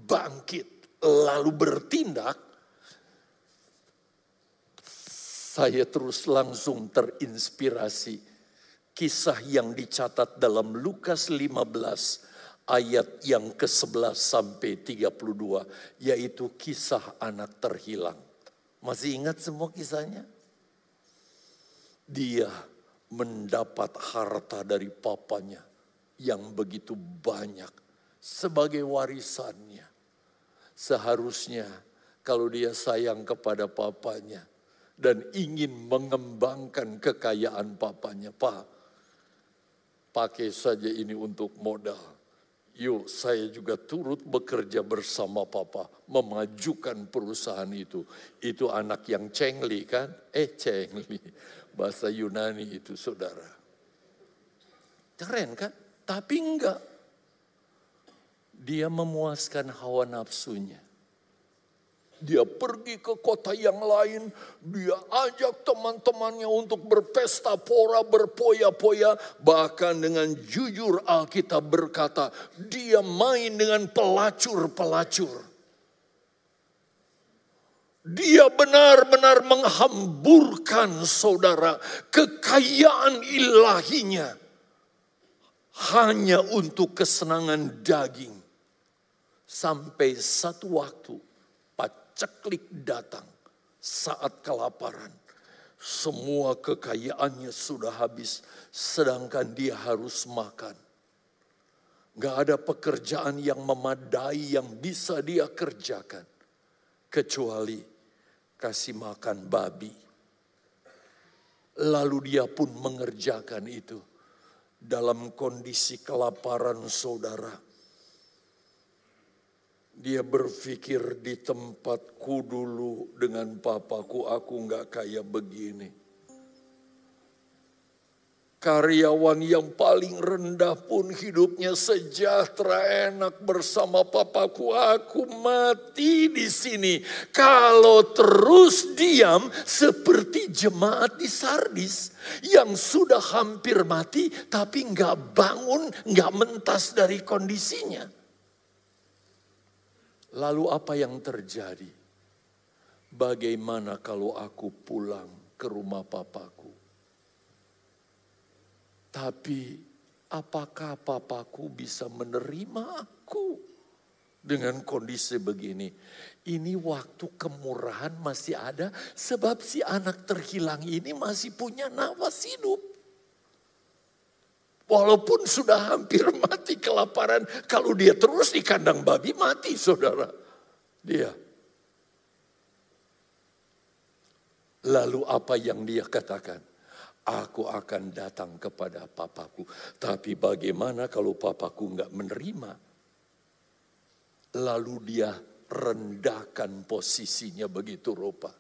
bangkit lalu bertindak, saya terus langsung terinspirasi kisah yang dicatat dalam Lukas 15 ayat yang ke-11 sampai 32 yaitu kisah anak terhilang. Masih ingat semua kisahnya? Dia mendapat harta dari papanya yang begitu banyak sebagai warisannya. Seharusnya kalau dia sayang kepada papanya dan ingin mengembangkan kekayaan papanya, Pak, pakai saja ini untuk modal Yuk saya juga turut bekerja bersama papa memajukan perusahaan itu. Itu anak yang cengli kan? Eh cengli. Bahasa Yunani itu saudara. Keren kan? Tapi enggak. Dia memuaskan hawa nafsunya. Dia pergi ke kota yang lain, dia ajak teman-temannya untuk berpesta pora, berpoya-poya. Bahkan dengan jujur Alkitab berkata, dia main dengan pelacur-pelacur. Dia benar-benar menghamburkan saudara kekayaan ilahinya hanya untuk kesenangan daging. Sampai satu waktu paceklik datang saat kelaparan. Semua kekayaannya sudah habis, sedangkan dia harus makan. Gak ada pekerjaan yang memadai yang bisa dia kerjakan. Kecuali kasih makan babi. Lalu dia pun mengerjakan itu dalam kondisi kelaparan saudara. Dia berpikir di tempatku dulu dengan papaku aku nggak kayak begini Karyawan yang paling rendah pun hidupnya sejahtera enak bersama papaku. Aku mati di sini. Kalau terus diam seperti jemaat di Sardis. Yang sudah hampir mati tapi nggak bangun, nggak mentas dari kondisinya. Lalu apa yang terjadi? Bagaimana kalau aku pulang ke rumah papaku? Tapi apakah papaku bisa menerima aku dengan kondisi begini? Ini waktu kemurahan masih ada sebab si anak terhilang ini masih punya nafas hidup. Walaupun sudah hampir mati kelaparan, kalau dia terus di kandang babi mati saudara. Dia. Lalu apa yang dia katakan? Aku akan datang kepada papaku. Tapi bagaimana kalau papaku nggak menerima? Lalu dia rendahkan posisinya begitu rupa.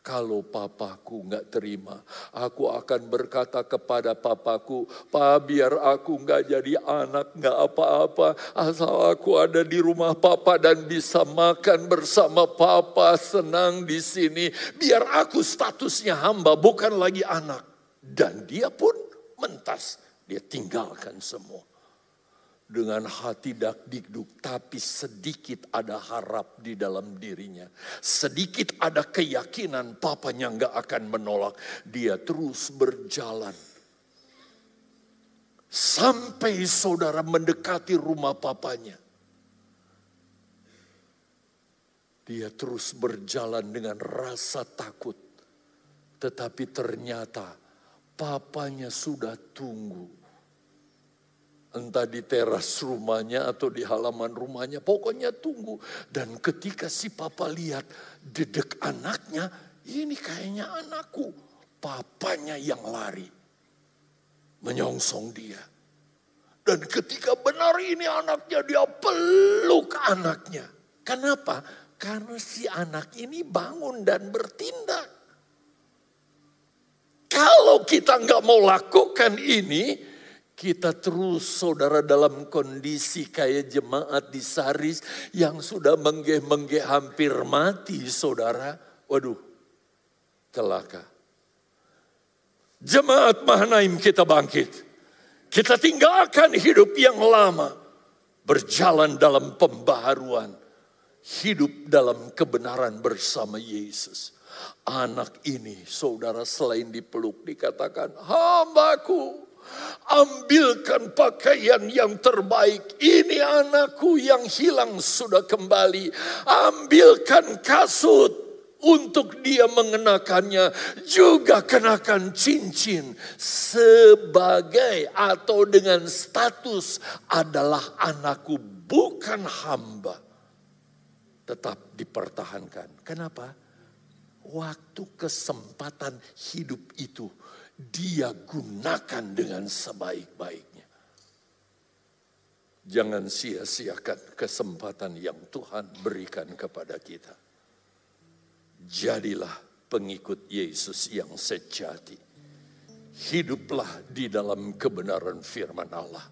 Kalau papaku nggak terima, aku akan berkata kepada papaku, Pak biar aku nggak jadi anak, nggak apa-apa. Asal aku ada di rumah papa dan bisa makan bersama papa, senang di sini. Biar aku statusnya hamba, bukan lagi anak. Dan dia pun mentas, dia tinggalkan semua. Dengan hati dak dikduk, tapi sedikit ada harap di dalam dirinya. Sedikit ada keyakinan papanya nggak akan menolak. Dia terus berjalan. Sampai saudara mendekati rumah papanya. Dia terus berjalan dengan rasa takut. Tetapi ternyata papanya sudah tunggu. Entah di teras rumahnya atau di halaman rumahnya, pokoknya tunggu. Dan ketika si papa lihat dedek anaknya, ini kayaknya anakku. Papanya yang lari, menyongsong dia. Dan ketika benar ini anaknya, dia peluk anaknya. Kenapa? Karena si anak ini bangun dan bertindak. Kalau kita nggak mau lakukan ini, kita terus saudara dalam kondisi kayak jemaat di Saris yang sudah menggeh-menggeh hampir mati saudara. Waduh, celaka. Jemaat Mahanaim kita bangkit. Kita tinggalkan hidup yang lama. Berjalan dalam pembaharuan. Hidup dalam kebenaran bersama Yesus. Anak ini saudara selain dipeluk dikatakan hambaku. Ambilkan pakaian yang terbaik. Ini anakku yang hilang sudah kembali. Ambilkan kasut untuk dia mengenakannya. Juga kenakan cincin sebagai atau dengan status adalah anakku bukan hamba. Tetap dipertahankan. Kenapa? Waktu kesempatan hidup itu dia gunakan dengan sebaik-baiknya. Jangan sia-siakan kesempatan yang Tuhan berikan kepada kita. Jadilah pengikut Yesus yang sejati. Hiduplah di dalam kebenaran firman Allah.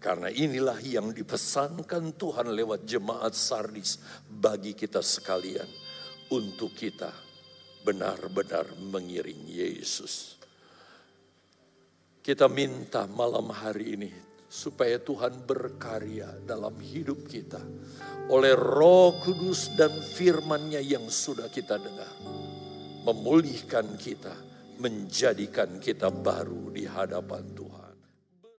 Karena inilah yang dipesankan Tuhan lewat jemaat Sardis bagi kita sekalian. Untuk kita benar-benar mengiring Yesus. Kita minta malam hari ini supaya Tuhan berkarya dalam hidup kita oleh roh kudus dan firmannya yang sudah kita dengar. Memulihkan kita, menjadikan kita baru di hadapan Tuhan.